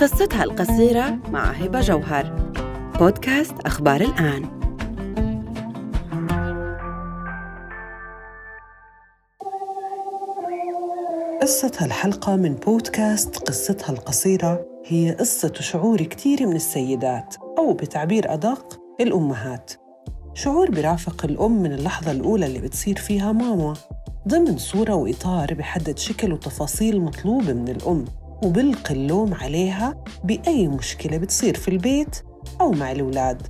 قصتها القصيرة مع هبة جوهر. بودكاست أخبار الآن. قصة هالحلقة من بودكاست قصتها القصيرة هي قصة شعور كتير من السيدات أو بتعبير أدق الأمهات. شعور برافق الأم من اللحظة الأولى اللي بتصير فيها ماما ضمن صورة وإطار بحدد شكل وتفاصيل مطلوبة من الأم. وبلقي اللوم عليها بأي مشكلة بتصير في البيت أو مع الأولاد.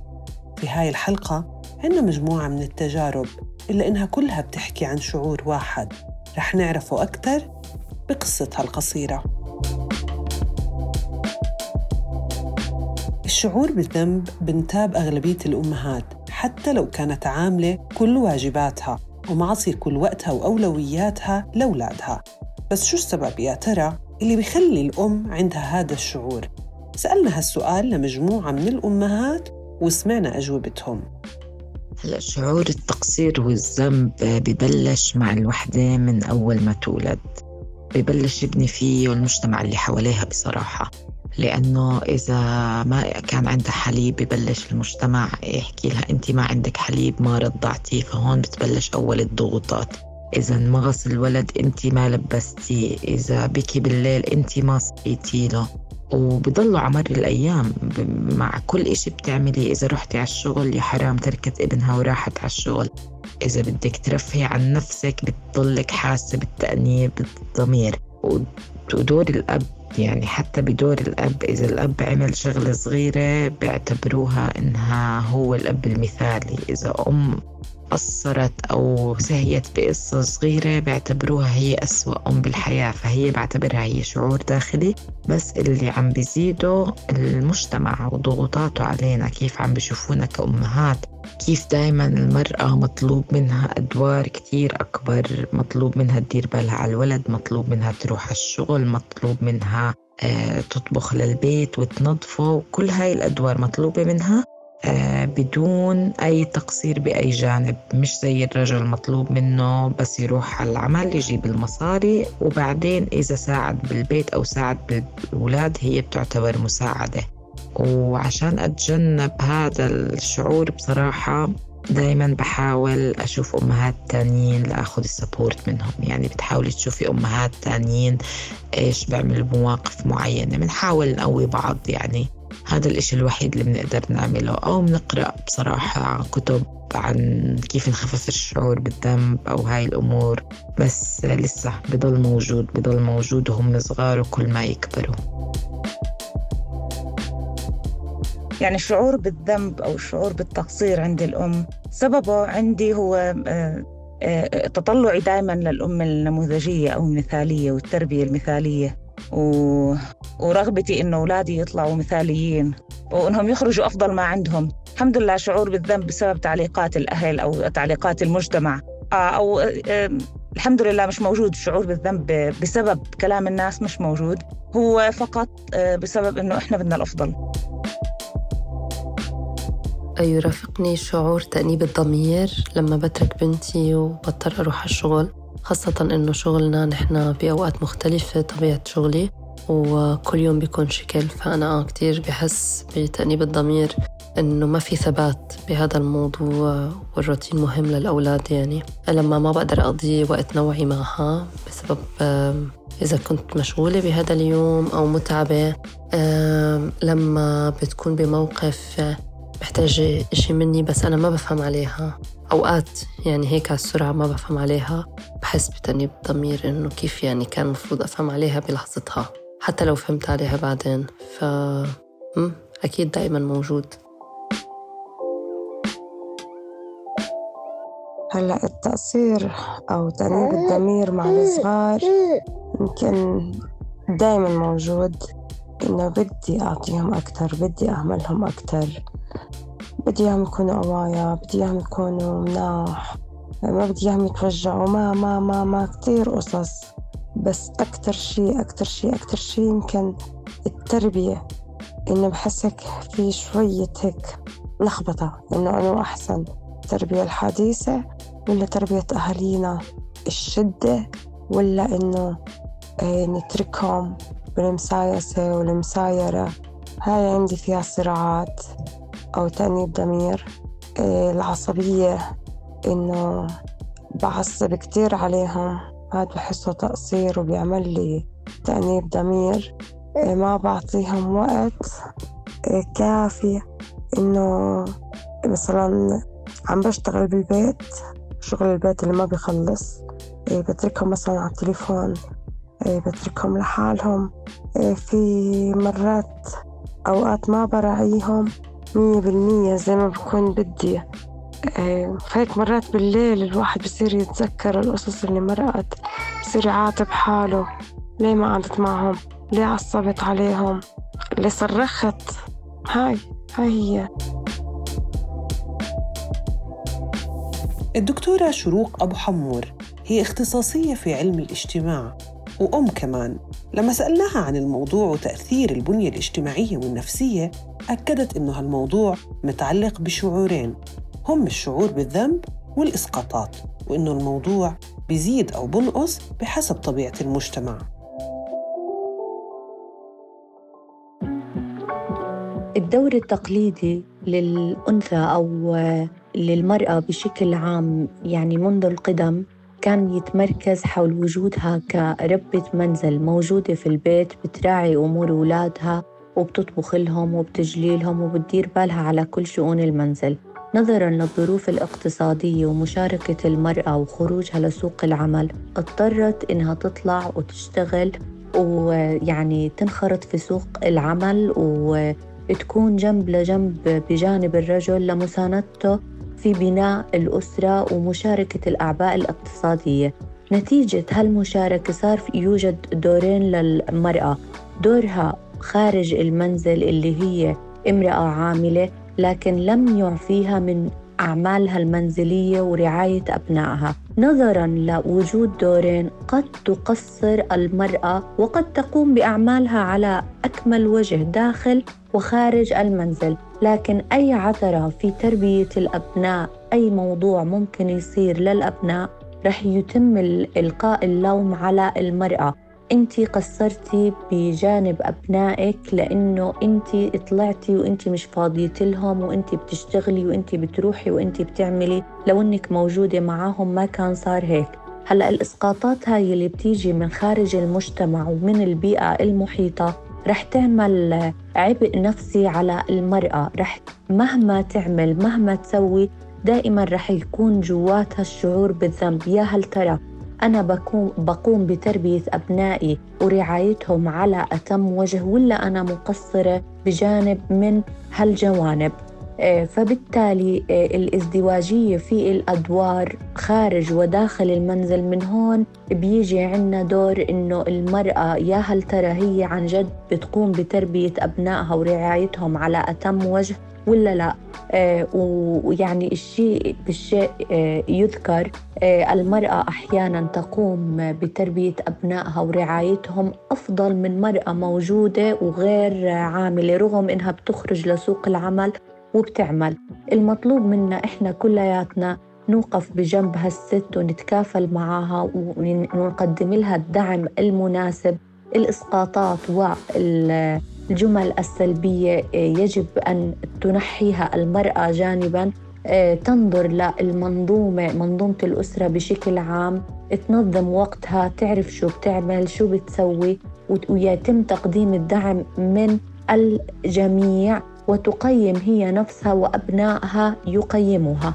في هاي الحلقة عنا مجموعة من التجارب إلا إنها كلها بتحكي عن شعور واحد. رح نعرفه أكثر بقصتها القصيرة. الشعور بالذنب بنتاب أغلبية الأمهات حتى لو كانت عاملة كل واجباتها ومعطية كل وقتها وأولوياتها لأولادها. بس شو السبب يا ترى؟ اللي بيخلي الأم عندها هذا الشعور؟ سألنا هالسؤال لمجموعة من الأمهات وسمعنا أجوبتهم. هلا شعور التقصير والذنب ببلش مع الوحدة من أول ما تولد. ببلش يبني فيه والمجتمع اللي حواليها بصراحة. لأنه إذا ما كان عندها حليب ببلش المجتمع يحكي لها أنت ما عندك حليب ما رضعتي فهون بتبلش أول الضغوطات. إذا انمغص الولد أنت ما لبستي. إذا بكي بالليل أنت ما صحيتي له. وبضلوا على مر الأيام مع كل إشي بتعملي. إذا رحتي على الشغل يا حرام تركت ابنها وراحت على الشغل. إذا بدك ترفهي عن نفسك بتضلك حاسة بالتأنيب بالضمير. ودور الأب يعني حتى بدور الأب إذا الأب عمل شغلة صغيرة بيعتبروها إنها هو الأب المثالي. إذا أم قصرت أو سهيت بقصة صغيرة بيعتبروها هي أسوأ أم بالحياة فهي بعتبرها هي شعور داخلي. بس اللي عم بيزيده المجتمع وضغوطاته علينا كيف عم بيشوفونا كأمهات كيف دايما المرأة مطلوب منها أدوار كتير أكبر مطلوب منها تدير بالها على الولد مطلوب منها تروح على الشغل مطلوب منها آه تطبخ للبيت وتنظفه وكل هاي الأدوار مطلوبة منها. بدون أي تقصير بأي جانب. مش زي الرجل مطلوب منه بس يروح على العمل يجيب المصاري. وبعدين إذا ساعد بالبيت أو ساعد بالأولاد هي بتعتبر مساعدة. وعشان أتجنب هذا الشعور بصراحة دايما بحاول أشوف أمهات تانيين لأخذ السبورت منهم. يعني بتحاولي تشوفي أمهات تانيين إيش بيعملوا بمواقف معينة. بنحاول نقوي بعض يعني. هذا الإشي الوحيد اللي بنقدر نعمله أو بنقرأ بصراحة كتب عن كيف نخفف الشعور بالذنب أو هاي الأمور بس لسه بضل موجود بضل موجود وهم صغار وكل ما يكبروا. يعني الشعور بالذنب أو الشعور بالتقصير عند الأم سببه عندي هو آه، آه، تطلعي دائما للأم النموذجية أو المثالية والتربية المثالية. و... ورغبتي إنه أولادي يطلعوا مثاليين وإنهم يخرجوا أفضل ما عندهم. الحمد لله شعور بالذنب بسبب تعليقات الأهل أو تعليقات المجتمع. آه، أو الحمد لله مش موجود الشعور بالذنب بسبب كلام الناس مش موجود. هو فقط بسبب إنه إحنا بدنا الأفضل. يرافقني شعور تأنيب الضمير لما بترك بنتي وبضطر أروح على الشغل؟ خاصة إنه شغلنا نحن بأوقات مختلفة طبيعة شغلي وكل يوم بيكون شكل فأنا آه كتير بحس بتأنيب الضمير إنه ما في ثبات بهذا الموضوع والروتين مهم للأولاد يعني. لما ما بقدر أقضي وقت نوعي معها بسبب إذا كنت مشغولة بهذا اليوم أو متعبة لما بتكون بموقف محتاجة إشي مني بس أنا ما بفهم عليها. أوقات يعني هيك على السرعة ما بفهم عليها. بحس بتأنيب الضمير إنه كيف يعني كان المفروض أفهم عليها بلحظتها حتى لو فهمت عليها بعدين ف أكيد دائما موجود. هلأ التقصير أو تأنيب الضمير مع الصغار يمكن دايما موجود إنه بدي أعطيهم أكتر بدي أعملهم أكتر بدي إياهم يكونوا قوايا بدي إياهم يكونوا مناح. ما بدي إياهم يتوجعوا ما ما ما ما كتير قصص. بس أكتر شي أكتر شي أكتر شي يمكن التربية إنه بحسك في شوية هيك لخبطة إنه أنا أحسن. التربية الحديثة ولا تربية أهالينا الشدة ولا إنه آه، نتركهم بالمسايسة والمسايرة. هاي عندي فيها صراعات أو تأنيب ضمير. إيه، العصبية. إنه بعصب كتير عليهم هاد بحسه تقصير وبيعمل لي تأنيب ضمير. إيه، ما بعطيهم وقت. إيه، كافي إنه مثلا عم بشتغل بالبيت شغل البيت اللي ما بيخلص. بتركهم مثلا على التليفون. بتركهم لحالهم. في مرات أوقات ما براعيهم مية بالمية زي ما بكون بدي. فهيك مرات بالليل الواحد بصير يتذكر القصص اللي مرقت بصير يعاتب حاله ليه ما قعدت معهم؟ ليه عصبت عليهم؟ ليه صرخت؟ هاي هاي هي. الدكتورة شروق أبو حمور هي اختصاصية في علم الاجتماع وأم كمان. لما سألناها عن الموضوع وتأثير البنية الاجتماعية والنفسية أكدت إنه هالموضوع متعلق بشعورين. هم الشعور بالذنب والإسقاطات وإنه الموضوع بيزيد أو بنقص بحسب طبيعة المجتمع. الدور التقليدي للأنثى أو للمرأة بشكل عام يعني منذ القدم كان يتمركز حول وجودها كربة منزل موجودة في البيت بتراعي أمور أولادها وبتطبخ لهم وبتجلي لهم وبتدير بالها على كل شؤون المنزل. نظرا للظروف الاقتصادية ومشاركة المرأة وخروجها لسوق العمل اضطرت إنها تطلع وتشتغل ويعني تنخرط في سوق العمل وتكون جنب لجنب بجانب الرجل لمساندته في بناء الأسرة ومشاركة الأعباء الاقتصادية. نتيجة هالمشاركة صار يوجد دورين للمرأة. دورها خارج المنزل اللي هي امرأة عاملة لكن لم يعفيها من أعمالها المنزلية ورعاية أبنائها. نظرا لوجود دورين قد تقصر المرأة وقد تقوم بأعمالها على أكمل وجه داخل وخارج المنزل. لكن أي عثرة في تربية الأبناء أي موضوع ممكن يصير للأبناء رح يتم إلقاء اللوم على المرأة. انت قصرتي بجانب أبنائك لأنه انت طلعتي وانت مش فاضية لهم وانت بتشتغلي وانت بتروحي وانت بتعملي. لو انك موجودة معاهم ما كان صار هيك. هلأ الإسقاطات هاي اللي بتيجي من خارج المجتمع ومن البيئة المحيطة رح تعمل عبء نفسي على المرأة. رح مهما تعمل مهما تسوي دائما رح يكون جواتها الشعور بالذنب. يا هل ترى أنا بكون بقوم بتربية أبنائي ورعايتهم على أتم وجه ولا أنا مقصرة بجانب من هالجوانب. آه، فبالتالي آه، الازدواجية في الأدوار خارج وداخل المنزل من هون بيجي عنا دور إنه المرأة يا هل ترى هي عن جد بتقوم بتربية أبنائها ورعايتهم على أتم وجه ولا لا؟ آه ويعني الشيء بالشيء آه يذكر آه المرأة أحيانا تقوم بتربية أبنائها ورعايتهم أفضل من مرأة موجودة وغير عاملة رغم إنها بتخرج لسوق العمل وبتعمل. المطلوب منا إحنا كلياتنا نوقف بجنب هالست ونتكافل معها ونقدم لها الدعم المناسب الإسقاطات وال الجمل السلبية آه، يجب أن تنحيها المرأة جانبا. آه، تنظر للمنظومة منظومة الأسرة بشكل عام. تنظم وقتها تعرف شو بتعمل شو بتسوي. ويتم تقديم الدعم من الجميع. وتقيم هي نفسها وأبنائها يقيموها.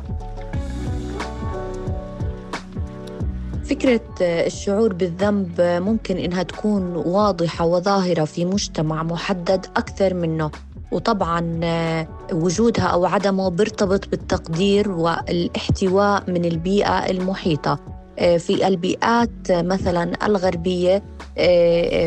فكرة الشعور بالذنب ممكن إنها تكون واضحة وظاهرة في مجتمع محدد أكثر منه. وطبعا وجودها أو عدمه بيرتبط بالتقدير والإحتواء من البيئة المحيطة. في البيئات مثلا الغربية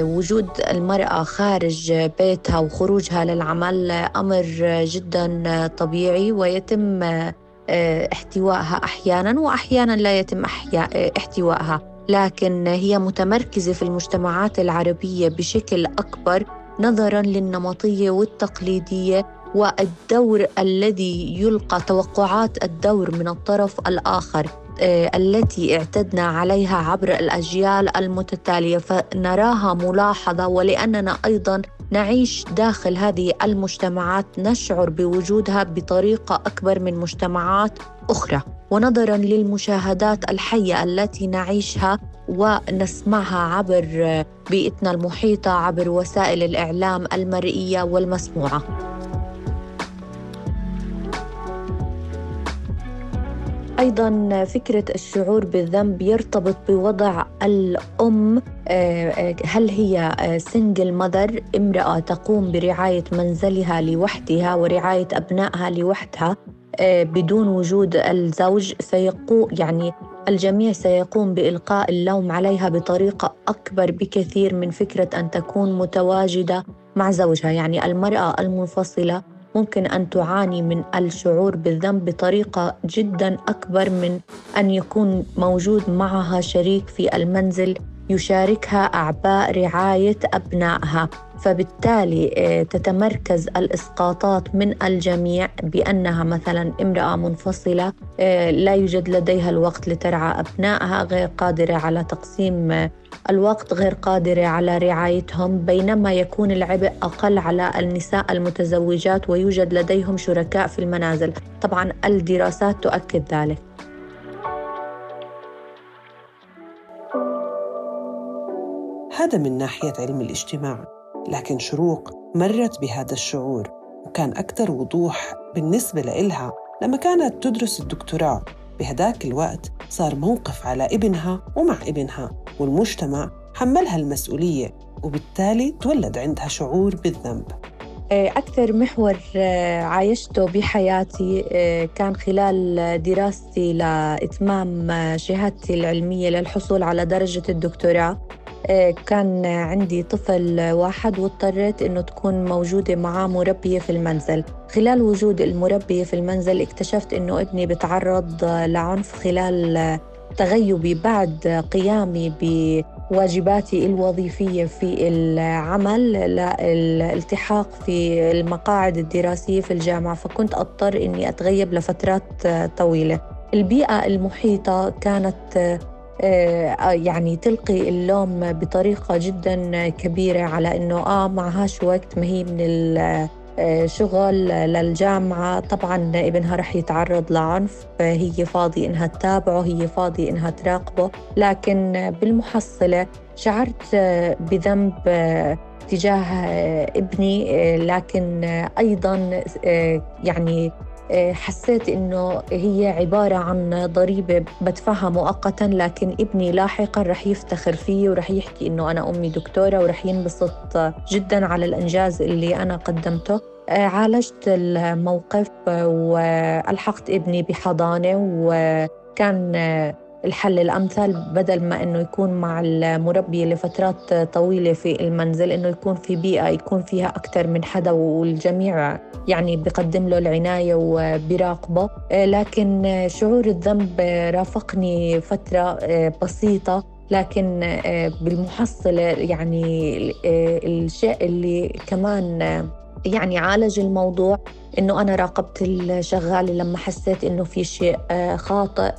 وجود المرأة خارج بيتها وخروجها للعمل أمر جدا طبيعي ويتم آه، احتوائها أحيانا واحيانا لا يتم آه، احتوائها. لكن هي متمركزة في المجتمعات العربية بشكل أكبر نظرا للنمطية والتقليدية والدور الذي يلقى توقعات الدور من الطرف الآخر آه، التي اعتدنا عليها عبر الأجيال المتتالية. فنراها ملاحظة ولأننا أيضا نعيش داخل هذه المجتمعات نشعر بوجودها بطريقة أكبر من مجتمعات أخرى. ونظرا للمشاهدات الحية التي نعيشها ونسمعها عبر بيئتنا المحيطة عبر وسائل الإعلام المرئية والمسموعة. أيضا فكرة الشعور بالذنب يرتبط بوضع الأم آه، آه، هل هي سنجل ماذر امرأة تقوم برعاية منزلها لوحدها ورعاية أبنائها لوحدها آه، بدون وجود الزوج سيقو يعني الجميع سيقوم بإلقاء اللوم عليها بطريقة أكبر بكثير من فكرة أن تكون متواجدة مع زوجها. يعني المرأة المنفصلة ممكن أن تعاني من الشعور بالذنب بطريقة جدا أكبر من أن يكون موجود معها شريك في المنزل يشاركها أعباء رعاية أبنائها. فبالتالي آه، تتمركز الإسقاطات من الجميع بأنها مثلا امرأة منفصلة آه، لا يوجد لديها الوقت لترعى أبنائها غير قادرة على تقسيم آه، الوقت غير قادره على رعايتهم بينما يكون العبء أقل على النساء المتزوجات ويوجد لديهم شركاء في المنازل. طبعا الدراسات تؤكد ذلك. هذا من ناحية علم الاجتماع لكن شروق مرت بهذا الشعور وكان أكثر وضوح بالنسبة لإلها لما كانت تدرس الدكتوراه. بهداك الوقت صار موقف على ابنها ومع ابنها والمجتمع حملها المسؤولية وبالتالي تولد عندها شعور بالذنب. آه، أكثر محور آه، عايشته بحياتي آه، كان خلال دراستي لإتمام شهادتي العلمية للحصول على درجة الدكتوراه. كان عندي طفل واحد واضطريت إنه تكون موجودة معاه مربية في المنزل. خلال وجود المربية في المنزل اكتشفت إنه ابني بتعرض لعنف خلال تغيبي بعد قيامي بواجباتي الوظيفية في العمل للالتحاق في المقاعد الدراسية في الجامعة. فكنت أضطر إني أتغيب لفترات طويلة. البيئة المحيطة كانت آه، يعني تلقي اللوم بطريقة جدا كبيرة على إنه آه معهاش وقت ما هي من الشغل للجامعة. طبعا ابنها رح يتعرض لعنف هي فاضي إنها تتابعه هي فاضي إنها تراقبه. لكن بالمحصلة شعرت بذنب تجاه ابني لكن أيضا يعني آه، حسيت إنه هي عبارة عن ضريبة بدفعها مؤقتا لكن ابني لاحقا رح يفتخر فيه ورح يحكي إنه أنا أمي دكتورة ورح ينبسط جدا على الإنجاز اللي أنا قدمته. آه، عالجت الموقف والحقت ابني بحضانة وكان الحل الأمثل بدل ما إنه يكون مع المربية لفترات طويلة في المنزل إنه يكون في بيئة يكون فيها أكثر من حدا والجميع يعني بقدم له العناية وبراقبه لكن شعور الذنب رافقني فترة آه، بسيطة لكن بالمحصلة يعني الشيء اللي كمان يعني عالج الموضوع إنه أنا راقبت الشغاله لما حسيت إنه في شيء آه، خاطئ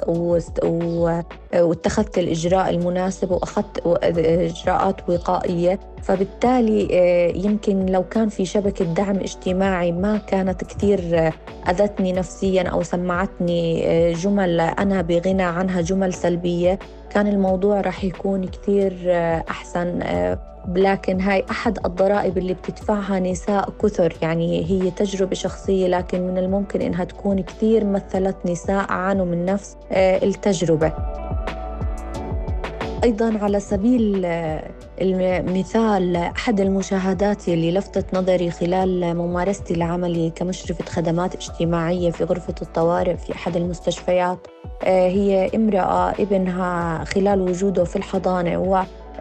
واتخذت الإجراء المناسب وأخذت إجراءات وقائية. فبالتالي آه، يمكن لو كان في شبكة دعم اجتماعي ما كانت كثير آه، أذتني نفسيا أو سمعتني جمل أنا بغنى عنها جمل سلبية كان الموضوع راح يكون كثير أحسن لكن هاي أحد الضرائب اللي بتدفعها نساء كثر. يعني هي تجربة شخصية لكن من الممكن إنها تكون كثير مثلت نساء عانوا من نفس آه، التجربة. أيضا على سبيل آه، المثال أحد المشاهدات اللي لفتت نظري خلال ممارستي لعملي كمشرفة خدمات اجتماعية في غرفة الطوارئ في أحد المستشفيات آه، هي امرأة ابنها خلال وجوده في الحضانة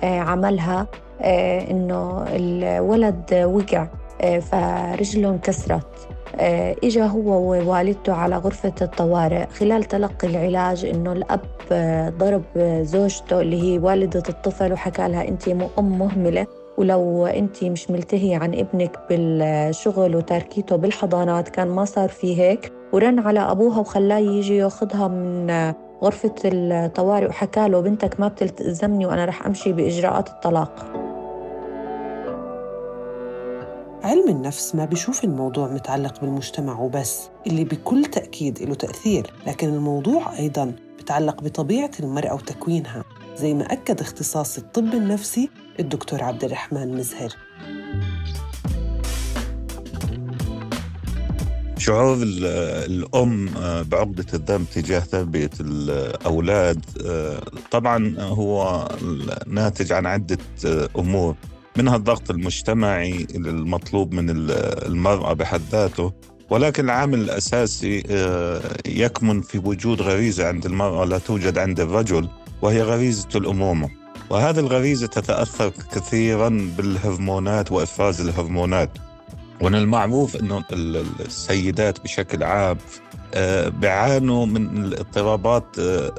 وعملها إنه الولد وقع آه، فرجله انكسرت آه، إجا هو ووالدته على غرفة الطوارئ. خلال تلقي العلاج إنه الأب ضرب زوجته اللي هي والدة الطفل وحكى لها أنت أم مهملة. ولو أنت مش ملتهية عن ابنك بالشغل وتركيته بالحضانات كان ما صار في هيك. ورن على أبوها وخلاه يجي ياخذها من غرفة الطوارئ وحكى له بنتك ما بتلتزمني وأنا رح أمشي بإجراءات الطلاق. علم النفس ما بيشوف الموضوع متعلق بالمجتمع وبس اللي بكل تأكيد له تأثير لكن الموضوع أيضاً بتعلق بطبيعة المرأة وتكوينها زي ما أكد اختصاص الطب النفسي الدكتور عبد الرحمن مزهر. شعور الأم آه، بعقدة الذنب تجاه تربية الأولاد آه، طبعا هو ناتج عن عدة آه، أمور. منها الضغط المجتمعي المطلوب من المرأة بحد ذاته ولكن العامل الأساسي يكمن في وجود غريزة عند المرأة لا توجد عند الرجل وهي غريزة الأمومة. وهذه الغريزة تتأثر كثيرا بالهرمونات وإفراز الهرمونات. ومن المعروف إنه السيدات بشكل عام آه، بيعانوا من الاضطرابات آه،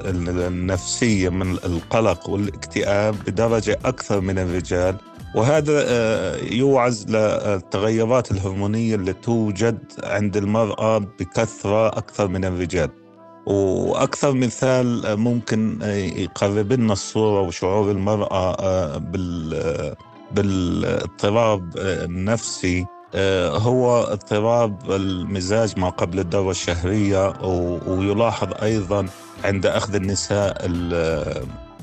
النفسية من القلق والاكتئاب بدرجة أكثر من الرجال وهذا آه، يوعز للتغيرات الهرمونية اللي توجد عند المرأة بكثرة أكثر من الرجال. وأكثر مثال ممكن يقرب لنا الصورة وشعور المرأة بال بالاضطراب النفسي آه، هو اضطراب المزاج ما قبل الدورة الشهرية ويلاحظ أيضا عند أخذ النساء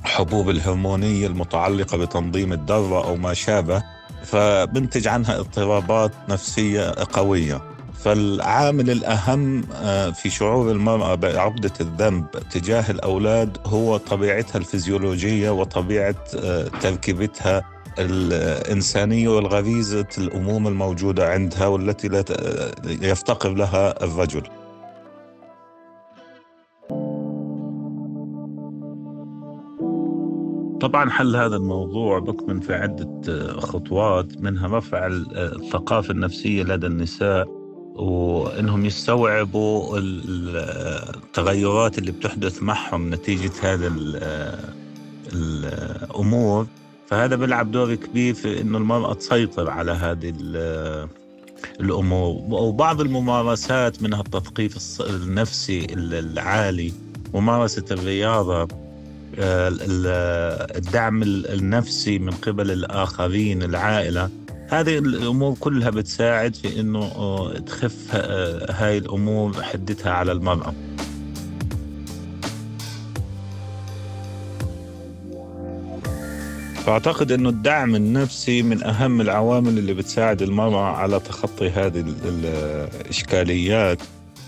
الحبوب الهرمونية المتعلقة بتنظيم الدورة أو ما شابه فبنتج عنها اضطرابات نفسية قوية. فالعامل الأهم آه، في شعور المرأة بعقدة الذنب تجاه الأولاد هو طبيعتها الفيزيولوجية وطبيعة آه، تركيبتها الإنسانية والغريزة الأمومة الموجودة عندها والتي لا يفتقر لها الرجل. طبعا حل هذا الموضوع بكمن في عدة خطوات منها رفع الثقافة النفسية لدى النساء وإنهم يستوعبوا التغيرات اللي بتحدث معهم نتيجة هذا الأمور فهذا بيلعب دور كبير في إنه المرأة تسيطر على هذه الأمور. وبعض الممارسات منها التثقيف النفسي العالي ممارسة الرياضة. آه، الدعم النفسي من قبل الآخرين العائلة. هذه الأمور كلها بتساعد في إنه آه، تخف آه، هاي الأمور حدتها على المرأة. فأعتقد أنه الدعم النفسي من أهم العوامل اللي بتساعد المرأة على تخطي هذه الإشكاليات.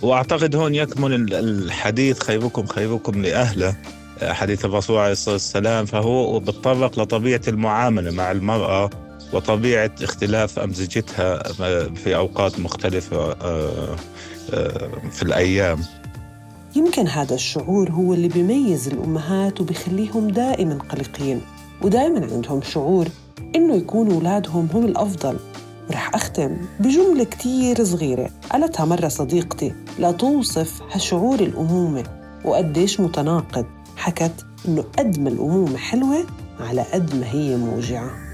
وأعتقد هون يكمن الحديث خيركم خيركم لأهله. حديث الرسول عليه الصلاة والسلام فهو بتطرق لطبيعة المعاملة مع المرأة وطبيعة اختلاف أمزجتها في أوقات مختلفة آه، آه، في الأيام. يمكن هذا الشعور هو اللي بيميز الأمهات وبيخليهم دائما قلقين ودائما عندهم شعور إنه يكونوا أولادهم هم الأفضل. ورح أختم بجملة كتير صغيرة قالتها مرة صديقتي لا توصف هالشعور الأمومة وقديش متناقض. حكت إنه قد ما الأمومة حلوة على قد ما هي موجعة.